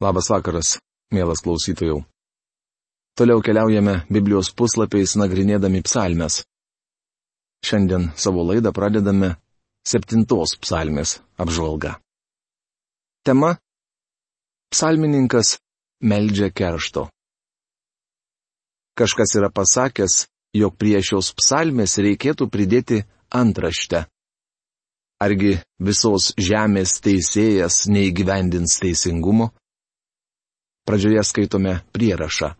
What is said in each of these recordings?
Labas vakaras, mielas klausytojų. Toliau keliaujame Biblijos puslapiais nagrinėdami psalmes. Šiandien savo laidą pradedame septintos psalmės apžvalga. Tema - psalmininkas meldžia keršto. Kažkas yra pasakęs, jog prie šios psalmės reikėtų pridėti antraštę. Argi visos žemės teisėjas neįgyvendins teisingumo? Pradžioje skaitome prierašą.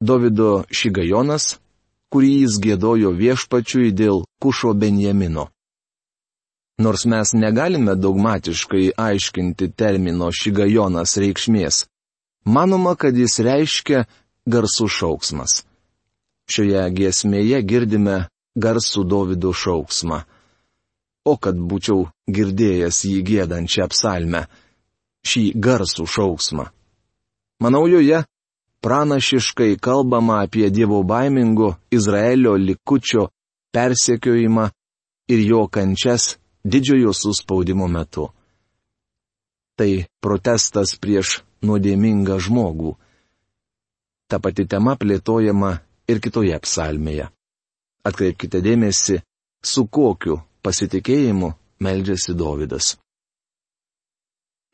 Davido Šigajonas, kurį jis gėdojo viešpačiui dėl Kušo Benjamino. Nors mes negalime dogmatiškai aiškinti termino Šigajonas reikšmės, manoma, kad jis reiškia garsų šauksmas. Šioje giesmėje girdime garsų Davido šauksmą o kad būčiau girdėjęs jį gėdančią psalmę, šį garsų šauksmą. Manau, joje pranašiškai kalbama apie Dievo baimingo Izraelio likučio persekiojimą ir jo kančias didžiojo suspaudimo metu. Tai protestas prieš nuodėmingą žmogų. Ta pati tema plėtojama ir kitoje psalmėje. Atkreipkite dėmesį, su kokiu pasitikėjimu meldžiasi Dovydas.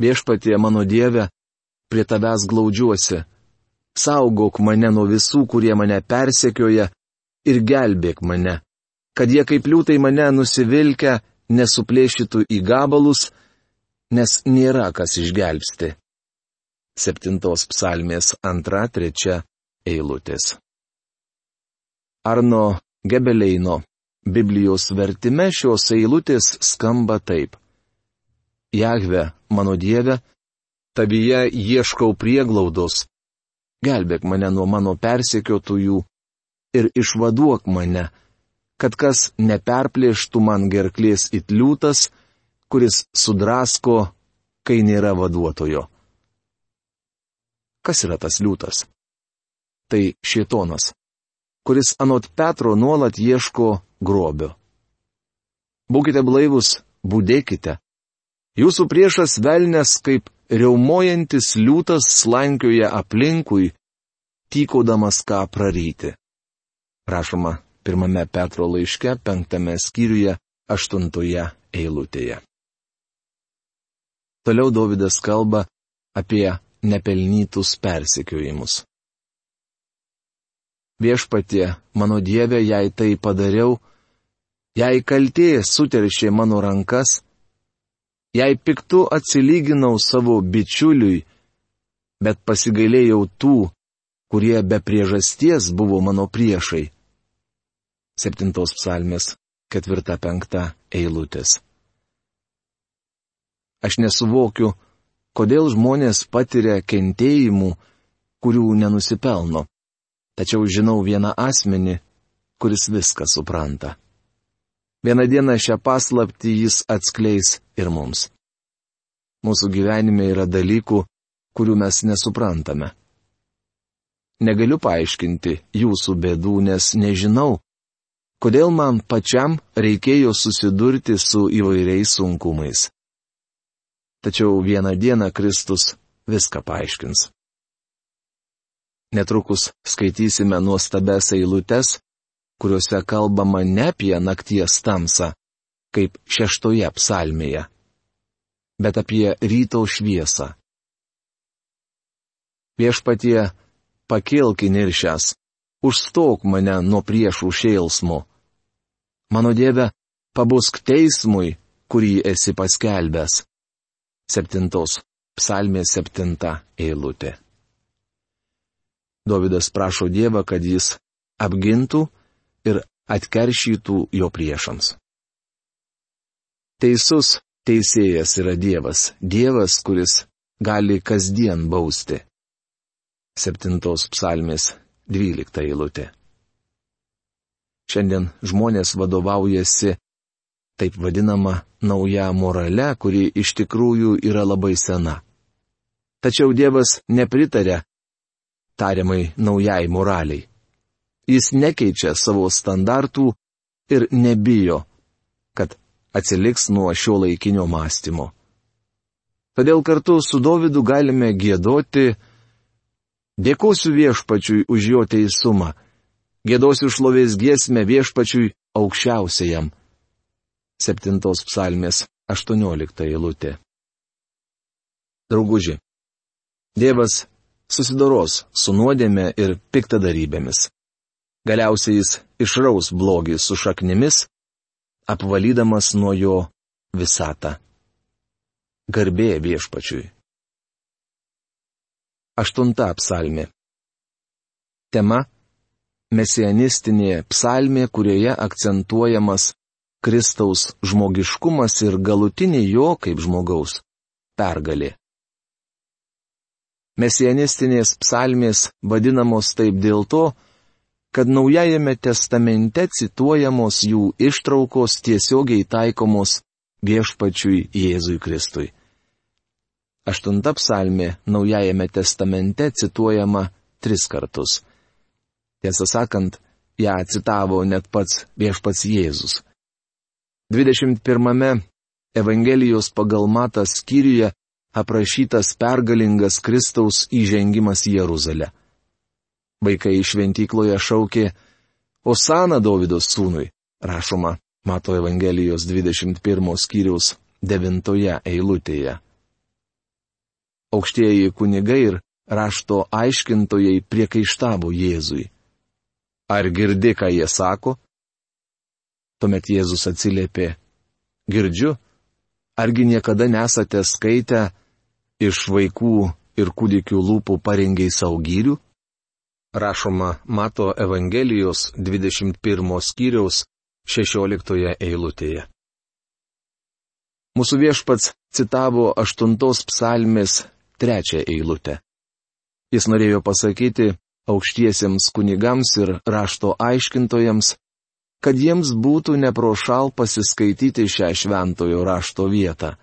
Viešpatie mano Dieve, prie tavęs glaudžiuosi, saugok mane nuo visų, kurie mane persekioja, ir gelbėk mane, kad jie kaip liūtai mane nusivilkę nesuplėšytų į gabalus, nes nėra kas išgelbsti. Septintos psalmės antra, trečia eilutės. Arno Gebeleino Biblijos vertime šios eilutės skamba taip. Jahve, mano Dieve, tavyje ieškau prieglaudos. Gelbėk mane nuo mano persekiotųjų ir išvaduok mane, kad kas neperplėštų man gerklės it liūtas, kuris sudrasko, kai nėra vaduotojo. Kas yra tas liūtas? Tai šietonas kuris anot Petro nuolat ieško grobio. Būkite blaivus, būdėkite. Jūsų priešas velnės kaip reumojantis liūtas slankioja aplinkui, tykodamas ką praryti. Rašoma pirmame Petro laiške, penktame skyriuje, aštuntoje eilutėje. Toliau Davidas kalba apie nepelnytus persekiojimus. Viešpatie, mano Dieve, jei tai padariau, jei kaltė suteršė mano rankas, jei piktu atsilyginau savo bičiuliui, bet pasigailėjau tų, kurie be priežasties buvo mano priešai. Septintos psalmės ketvirta penkta eilutės. Aš nesuvokiu, kodėl žmonės patiria kentėjimų, kurių nenusipelno. Tačiau žinau vieną asmenį, kuris viską supranta. Vieną dieną šią paslaptį jis atskleis ir mums. Mūsų gyvenime yra dalykų, kurių mes nesuprantame. Negaliu paaiškinti jūsų bėdų, nes nežinau, kodėl man pačiam reikėjo susidurti su įvairiais sunkumais. Tačiau vieną dieną Kristus viską paaiškins. Netrukus skaitysime nuostabes eilutes, kuriuose kalbama ne apie nakties tamsą, kaip šeštoje psalmėje, bet apie ryto šviesą. Viešpatie, pakilk įniršęs, užstok mane nuo priešų šėlsmo. Mano Dieve, pabusk teismui, kurį esi paskelbęs. Septintos psalmės septinta eilutė. Davidas prašo Dievą, kad jis apgintų ir atkeršytų jo priešams. Teisus teisėjas yra Dievas, Dievas, kuris gali kasdien bausti. Septintos psalmės dvylikta eilutė. Šiandien žmonės vadovaujasi taip vadinama nauja morale, kuri iš tikrųjų yra labai sena. Tačiau Dievas nepritarė tariamai naujai moraliai. Jis nekeičia savo standartų ir nebijo, kad atsiliks nuo šio laikinio mąstymo. Todėl kartu su Dovydu galime gėdoti, dėkosiu viešpačiui už jo teisumą, gėdosiu šlovės giesmę viešpačiui aukščiausiajam. Septintos psalmės 18 eilutė. Drauguži. Dievas susidoros su nuodėme ir piktadarybėmis. Galiausiai jis išraus blogį su šaknimis, apvalydamas nuo jo visatą. Garbė viešpačiui. Aštunta psalmė. Tema - mesianistinė psalmė, kurioje akcentuojamas Kristaus žmogiškumas ir galutinė jo kaip žmogaus pergalė. Mesianistinės psalmės vadinamos taip dėl to, kad Naujajame testamente cituojamos jų ištraukos tiesiogiai taikomos viešpačiui Jėzui Kristui. Aštunta psalmė Naujajame testamente cituojama tris kartus. Tiesą sakant, ją citavo net pats viešpats Jėzus. 21 Evangelijos pagal matą skyriuje aprašytas pergalingas Kristaus įžengimas į Jeruzalę. Vaikai šventykloje šaukė Osana Davidos sūnui, rašoma Mato Evangelijos 21 skyriaus 9 eilutėje. Aukštieji kunigai ir rašto aiškintojai priekaištavo Jėzui. Ar girdi, ką jie sako? Tuomet Jėzus atsiliepė. Girdžiu, argi niekada nesate skaitę iš vaikų ir kūdikių lūpų parengiai saugyrių? Rašoma Mato Evangelijos 21 skyriaus 16 eilutėje. Mūsų viešpats citavo 8 psalmės 3 eilutę. Jis norėjo pasakyti aukštiesiems kunigams ir rašto aiškintojams, kad jiems būtų neprošal pasiskaityti šią šventojo rašto vietą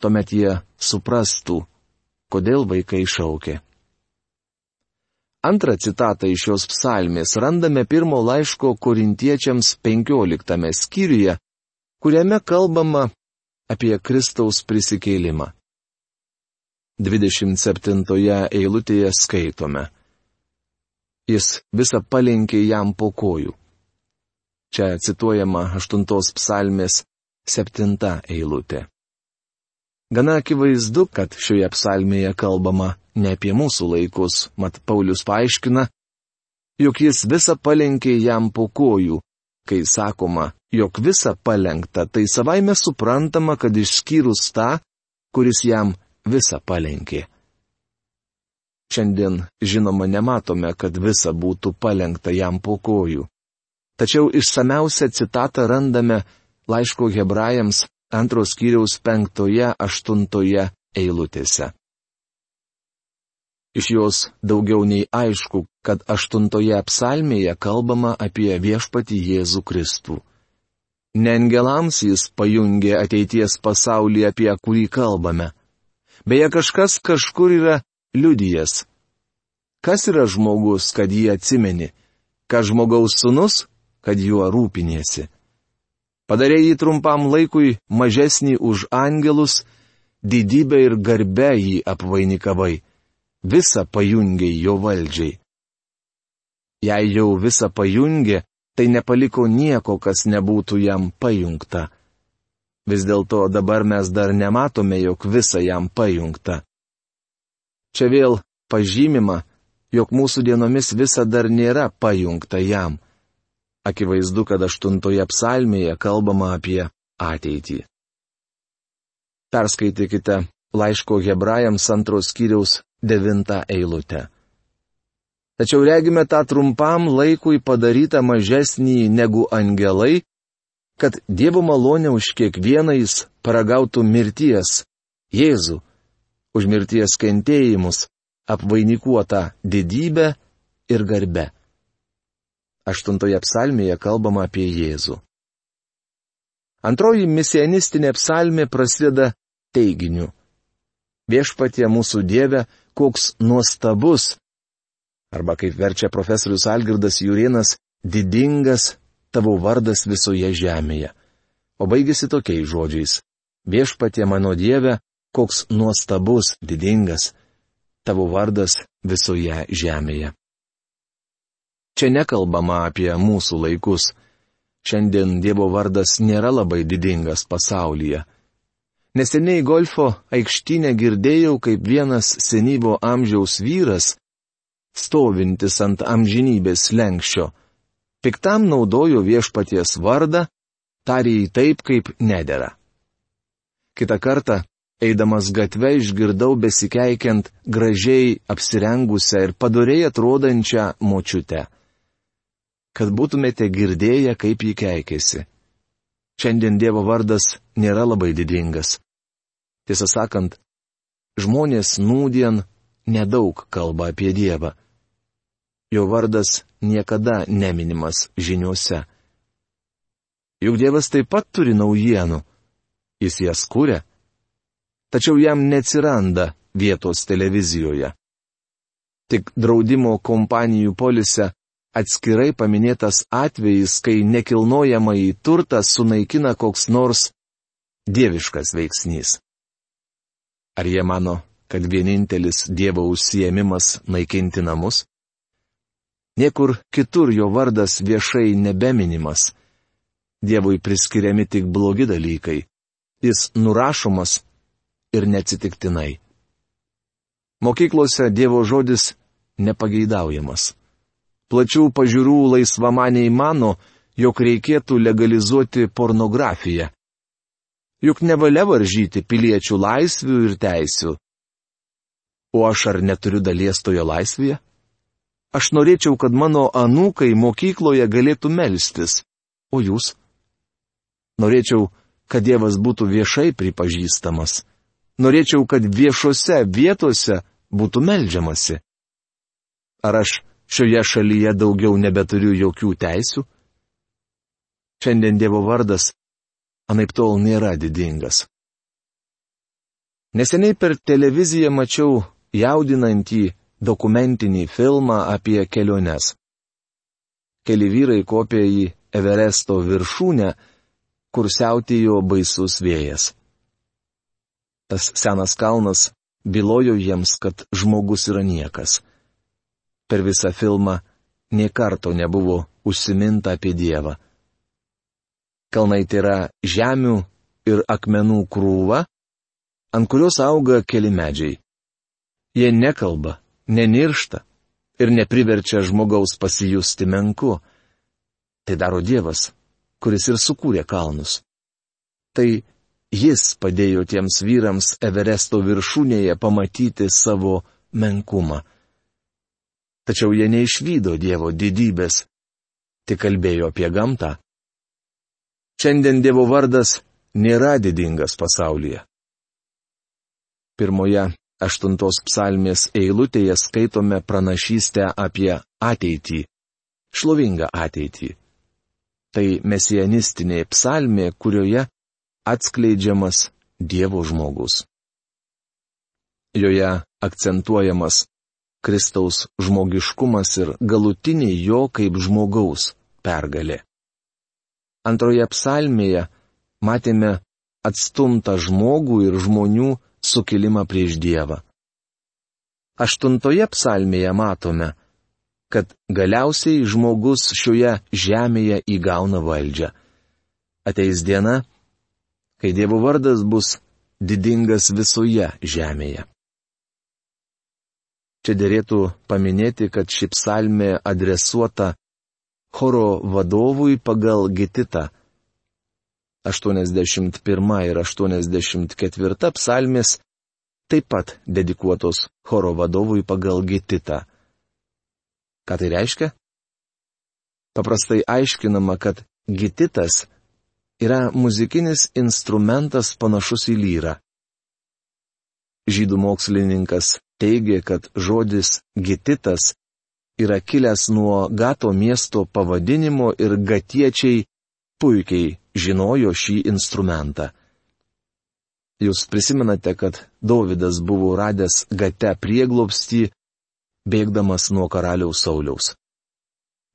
tuomet jie suprastų, kodėl vaikai šaukė. Antrą citatą iš šios psalmės randame pirmo laiško korintiečiams 15 skyriuje, kuriame kalbama apie Kristaus prisikėlimą. 27 eilutėje skaitome. Jis visą palenkė jam po kojų. Čia cituojama 8 psalmės 7 eilutė. Gana akivaizdu, kad šioje psalmėje kalbama ne apie mūsų laikus, mat Paulius paaiškina, jog jis visą palenkė jam po kojų, kai sakoma, jog visa palengta, tai savaime suprantama, kad išskyrus tą, kuris jam visą palenkė. Šiandien, žinoma, nematome, kad visa būtų palengta jam po kojų. Tačiau išsameusią citatą randame laiško hebrajams antros kiriaus penktoje, aštuntoje eilutėse. Iš jos daugiau nei aišku, kad aštuntoje psalmėje kalbama apie viešpati Jėzų Kristų. Ne angelams jis pajungė ateities pasaulį, apie kurį kalbame. Beje, kažkas kažkur yra liudijas. Kas yra žmogus, kad jį atsimeni? Ką žmogaus sunus, kad juo rūpinėsi? Padarė jį trumpam laikui mažesnį už angelus, didybę ir garbę jį apvainikavai. Visa pajungė jo valdžiai. Jei jau visa pajungė, tai nepaliko nieko, kas nebūtų jam pajungta. Vis dėlto dabar mes dar nematome, jog visa jam pajungta. Čia vėl pažymima, jog mūsų dienomis visa dar nėra pajungta jam. Akivaizdu, kad aštuntoje psalmėje kalbama apie ateitį. Perskaitykite laiško hebrajams antros kiriaus devintą eilutę. Tačiau regime tą trumpam laikui padarytą mažesnį negu angelai, kad Dievo malonė už kiekvieną jis paragautų mirties, Jėzų, už mirties kentėjimus, apvainikuotą didybę ir garbę. Aštuntoje psalmėje kalbama apie Jėzų. Antroji misianistinė psalmė prasideda teiginiu. Viešpatie mūsų Dieve, koks nuostabus, arba kaip verčia profesorius Algirdas Jurienas, didingas tavo vardas visoje žemėje. O baigėsi tokiais žodžiais. Viešpatie mano Dieve, koks nuostabus, didingas tavo vardas visoje žemėje. Čia nekalbama apie mūsų laikus. Šiandien Dievo vardas nėra labai didingas pasaulyje. Neseniai golfo aikštynę girdėjau, kaip vienas senyvo amžiaus vyras, stovintis ant amžinybės lenkščio, piktam naudojo viešpaties vardą, tarė į taip, kaip nedėra. Kita kartą, eidamas gatve, išgirdau besikeikiant gražiai apsirengusią ir padoriai atrodančią močiutę kad būtumėte girdėję, kaip jį keikėsi. Šiandien Dievo vardas nėra labai didingas. Tiesą sakant, žmonės nūdien nedaug kalba apie Dievą. Jo vardas niekada neminimas žiniuose. Juk Dievas taip pat turi naujienų. Jis jas kūrė. Tačiau jam neatsiranda vietos televizijoje. Tik draudimo kompanijų polise atskirai paminėtas atvejis, kai nekilnojamą į turtą sunaikina koks nors dieviškas veiksnys. Ar jie mano, kad vienintelis Dievo užsiemimas naikinti namus? Niekur kitur jo vardas viešai nebeminimas. Dievui priskiriami tik blogi dalykai. Jis nurašomas ir neatsitiktinai. Mokyklose Dievo žodis nepageidaujamas plačių pažiūrų laisvamaniai mano, jog reikėtų legalizuoti pornografiją. Juk nevalia varžyti piliečių laisvių ir teisių. O aš ar neturiu dalies toje laisvėje? Aš norėčiau, kad mano anūkai mokykloje galėtų melstis. O jūs? Norėčiau, kad Dievas būtų viešai pripažįstamas. Norėčiau, kad viešose vietose būtų melžiamasi. Ar aš šioje šalyje daugiau nebeturiu jokių teisių? Šiandien Dievo vardas anaip tol nėra didingas. Neseniai per televiziją mačiau jaudinantį dokumentinį filmą apie keliones. Keli vyrai kopė į Everesto viršūnę, kur siautėjo baisus vėjas. Tas senas kalnas bylojo jiems, kad žmogus yra niekas per visą filmą nie karto nebuvo užsiminta apie Dievą. Kalnai tai yra žemių ir akmenų krūva, ant kurios auga keli medžiai. Jie nekalba, neniršta ir nepriverčia žmogaus pasijusti menku. Tai daro Dievas, kuris ir sukūrė kalnus. Tai jis padėjo tiems vyrams Everesto viršūnėje pamatyti savo menkumą tačiau jie neišvydo Dievo didybės, tik kalbėjo apie gamtą. Šiandien Dievo vardas nėra didingas pasaulyje. Pirmoje aštuntos psalmės eilutėje skaitome pranašystę apie ateitį, šlovingą ateitį. Tai mesianistinė psalmė, kurioje atskleidžiamas Dievo žmogus. Joje akcentuojamas Kristaus žmogiškumas ir galutinė jo kaip žmogaus pergalė. Antroje psalmėje matėme atstumtą žmogų ir žmonių sukilimą prieš Dievą. Aštuntoje psalmėje matome, kad galiausiai žmogus šioje žemėje įgauna valdžią. Ateis diena, kai Dievo vardas bus didingas visoje žemėje. Čia dėlėtų paminėti, kad ši psalmė adresuota choro vadovui pagal Gititą. 81 ir 84 psalmės taip pat dedikuotos choro vadovui pagal Gititą. Ką tai reiškia? Paprastai aiškinama, kad Gititas yra muzikinis instrumentas panašus į lyrą. Žydų mokslininkas teigia, kad žodis gititas yra kilęs nuo gato miesto pavadinimo ir gatiečiai puikiai žinojo šį instrumentą. Jūs prisimenate, kad Davidas buvo radęs gate prieglopstį, bėgdamas nuo karaliaus Sauliaus.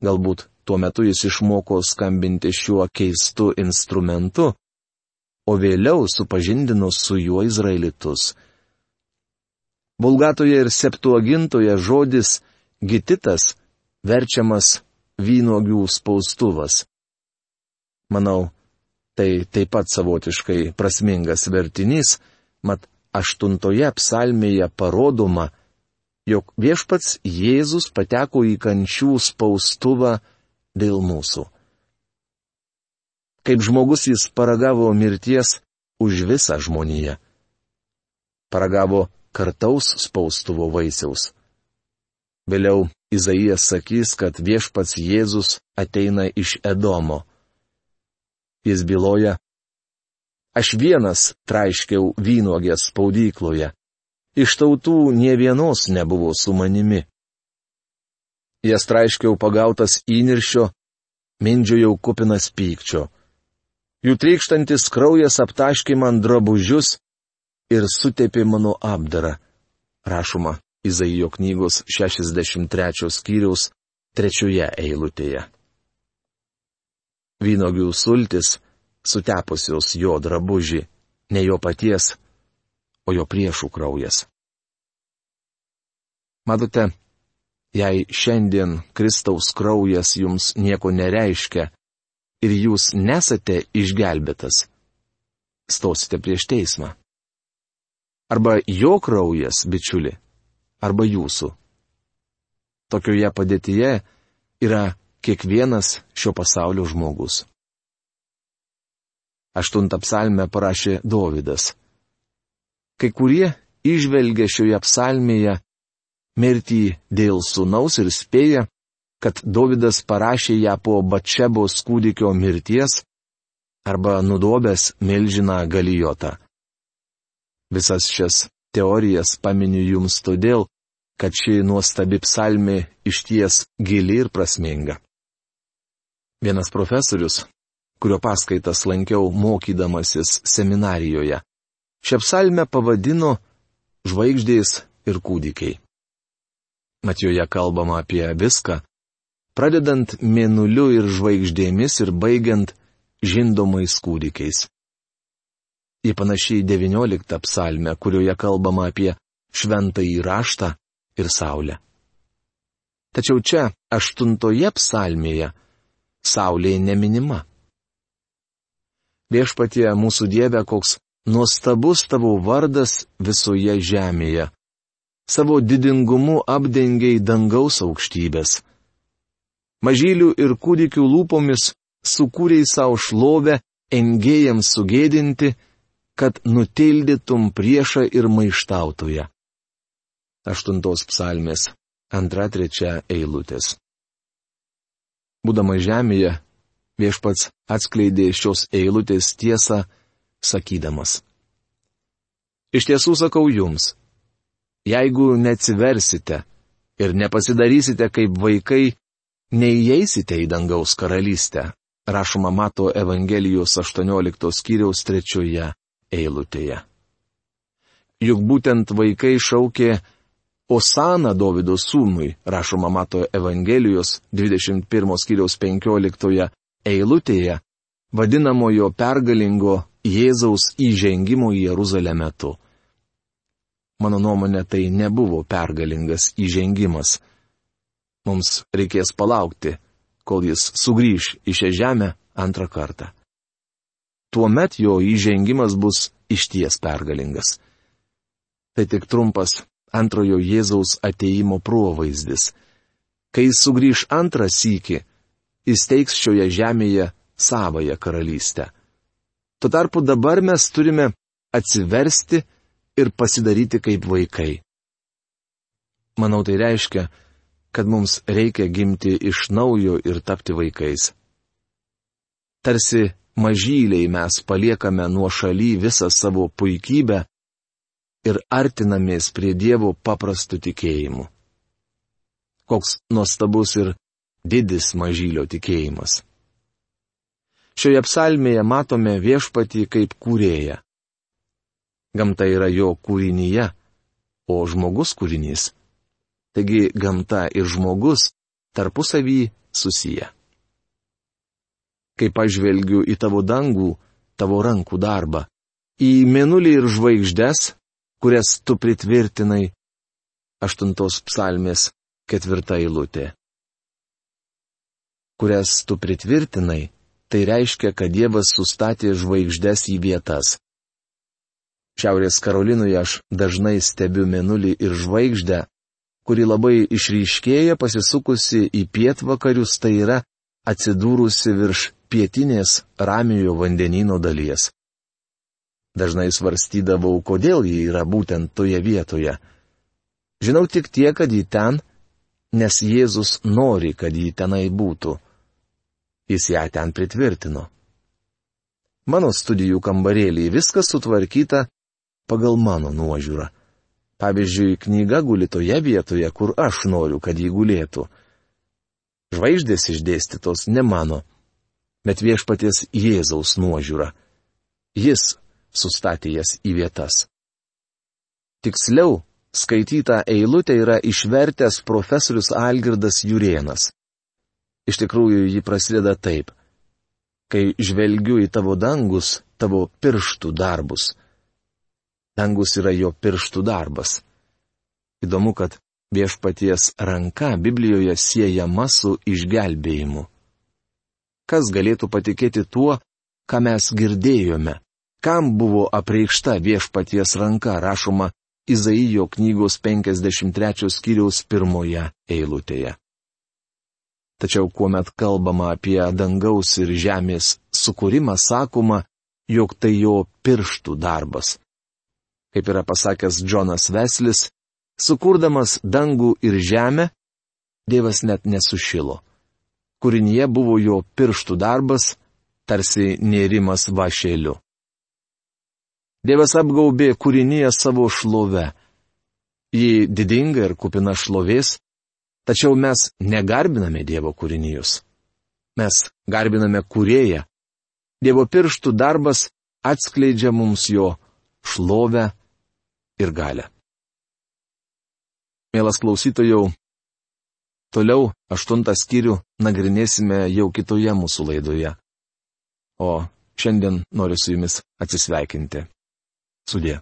Galbūt tuo metu jis išmoko skambinti šiuo keistu instrumentu, o vėliau supažindino su juo izraelitus. Bulgatoje ir septuagintoje žodis gititas verčiamas vynogių spaustuvas. Manau, tai taip pat savotiškai prasmingas vertinys, mat aštuntoje psalmėje parodoma, jog viešpats Jėzus pateko į kančių spaustuvą dėl mūsų. Kaip žmogus jis paragavo mirties už visą žmoniją. Paragavo kartaus spaustuvo vaisiaus. Vėliau Izaijas sakys, kad viešpats Jėzus ateina iš Edomo. Jis byloja, aš vienas traiškiau vynogės spaudykloje. Iš tautų nie vienos nebuvo su manimi. Jas traiškiau pagautas įniršio, mindžiojau kupinas pykčio. Jų trykštantis kraujas aptaškė man drabužius ir sutepė mano apdarą. Rašoma Izaijo knygos 63 skyriaus trečioje eilutėje. Vynogių sultis, sutepusios jo drabužį, ne jo paties, o jo priešų kraujas. Matote, jei šiandien Kristaus kraujas jums nieko nereiškia ir jūs nesate išgelbėtas, stosite prieš teismą. Arba jo kraujas, bičiuli, arba jūsų. Tokioje padėtyje yra kiekvienas šio pasaulio žmogus. Aštuntą psalmę parašė Dovydas. Kai kurie išvelgia šioje psalmėje mirtį dėl sunaus ir spėja, kad Dovydas parašė ją po Bačebos kūdikio mirties arba nudobęs milžiną galijotą. Visas šias teorijas paminiu jums todėl, kad ši nuostabi psalmė išties gili ir prasminga. Vienas profesorius, kurio paskaitas lankiau mokydamasis seminarijoje, šią psalmę pavadino žvaigždės ir kūdikiai. Matijoje kalbama apie viską, pradedant mėnuliu ir žvaigždėmis ir baigiant žindomais kūdikiais. Į panašiai 19 psalmę, kurioje kalbama apie šventąjį raštą ir saulę. Tačiau čia, aštuntoje psalmėje, saulė neminima. Viešpatie mūsų Dieve, koks nuostabus tavo vardas visoje žemėje savo didingumu apdengiai dangaus aukštybės. Mažylių ir kūdikių lūpomis sukūrei savo šlovę, engėjams sugėdinti, kad nutildytum priešą ir maištautoje. Aštuntos psalmės, antra trečia eilutės. Būdama žemėje, viešpats atskleidė šios eilutės tiesą, sakydamas. Iš tiesų sakau jums, Jeigu neatsiversite ir nepasidarysite kaip vaikai, neįeisite į dangaus karalystę, rašoma Mato Evangelijos 18 skyriaus trečioje eilutėje. Juk būtent vaikai šaukė Osana Davido sūnui, rašoma Mato Evangelijos 21 skyriaus 15 eilutėje, vadinamojo pergalingo Jėzaus įžengimo į Jeruzalę metu. Mano nuomonė, tai nebuvo pergalingas įžengimas. Mums reikės palaukti, kol jis sugrįž į šią žemę antrą kartą. Tuomet jo įžengimas bus išties pergalingas. Tai tik trumpas antrojo Jėzaus ateimo provaizdis. Kai jis sugrįž antrą sykį, jis teiks šioje žemėje savoją karalystę. Tuo tarpu dabar mes turime atsiversti ir pasidaryti kaip vaikai. Manau tai reiškia, kad mums reikia gimti iš naujo ir tapti vaikais. Tarsi mažyliai mes paliekame nuo šaly visą savo puikybę ir artinamės prie Dievo paprastų tikėjimų. Koks nuostabus ir didis mažylio tikėjimas. Šioje psalmėje matome viešpatį kaip kūrėją. Gamta yra jo kūrinyje, o žmogus kūrinys. Taigi gamta ir žmogus tarpusavį susiję. Kai pažvelgiu į tavo dangų, tavo rankų darbą, į mėnulį ir žvaigždes, kurias tu pritvirtinai. Aštuntos psalmės ketvirta eilutė. Kurias tu pritvirtinai, tai reiškia, kad Dievas sustatė žvaigždes į vietas. Šiaurės Karolinoje aš dažnai stebiu mėnulį ir žvaigždę, kuri labai išryškėja pasisukusi į pietvakarius, tai yra atsidūrusi virš pietinės ramiojo vandenino dalies. Dažnai svarstydavau, kodėl ji yra būtent toje vietoje. Žinau tik tiek, kad ji ten, nes Jėzus nori, kad ji tenai būtų. Jis ją ten pritvirtino. Mano studijų kambarėlį viskas sutvarkyta pagal mano nuožiūrą. Pavyzdžiui, knyga guli toje vietoje, kur aš noriu, kad ji gulėtų. Žvaigždės išdėstytos ne mano, bet viešpaties Jėzaus nuožiūra. Jis sustatė jas į vietas. Tiksliau, skaitytą eilutę yra išvertęs profesorius Algirdas Jurienas. Iš tikrųjų, ji prasideda taip. Kai žvelgiu į tavo dangus, tavo pirštų darbus Dangus yra jo pirštų darbas. Įdomu, kad viešpaties ranka Biblijoje siejama su išgelbėjimu. Kas galėtų patikėti tuo, ką mes girdėjome? Kam buvo apreikšta viešpaties ranka rašoma Izaijo knygos 53 skyriaus pirmoje eilutėje? Tačiau kuomet kalbama apie dangaus ir žemės sukūrimą, sakoma, jog tai jo pirštų darbas kaip yra pasakęs Džonas Veslis, sukurdamas dangų ir žemę, Dievas net nesušilo. Kūrinyje buvo jo pirštų darbas, tarsi nėrimas vašėliu. Dievas apgaubė kūrinyje savo šlove. Ji didinga ir kupina šlovės, tačiau mes negarbiname Dievo kūrinijus. Mes garbiname kūrėją. Dievo pirštų darbas atskleidžia mums jo šlovę ir galę. Mielas klausytojau, toliau aštuntą skyrių nagrinėsime jau kitoje mūsų laidoje. O šiandien noriu su jumis atsisveikinti. Sudė.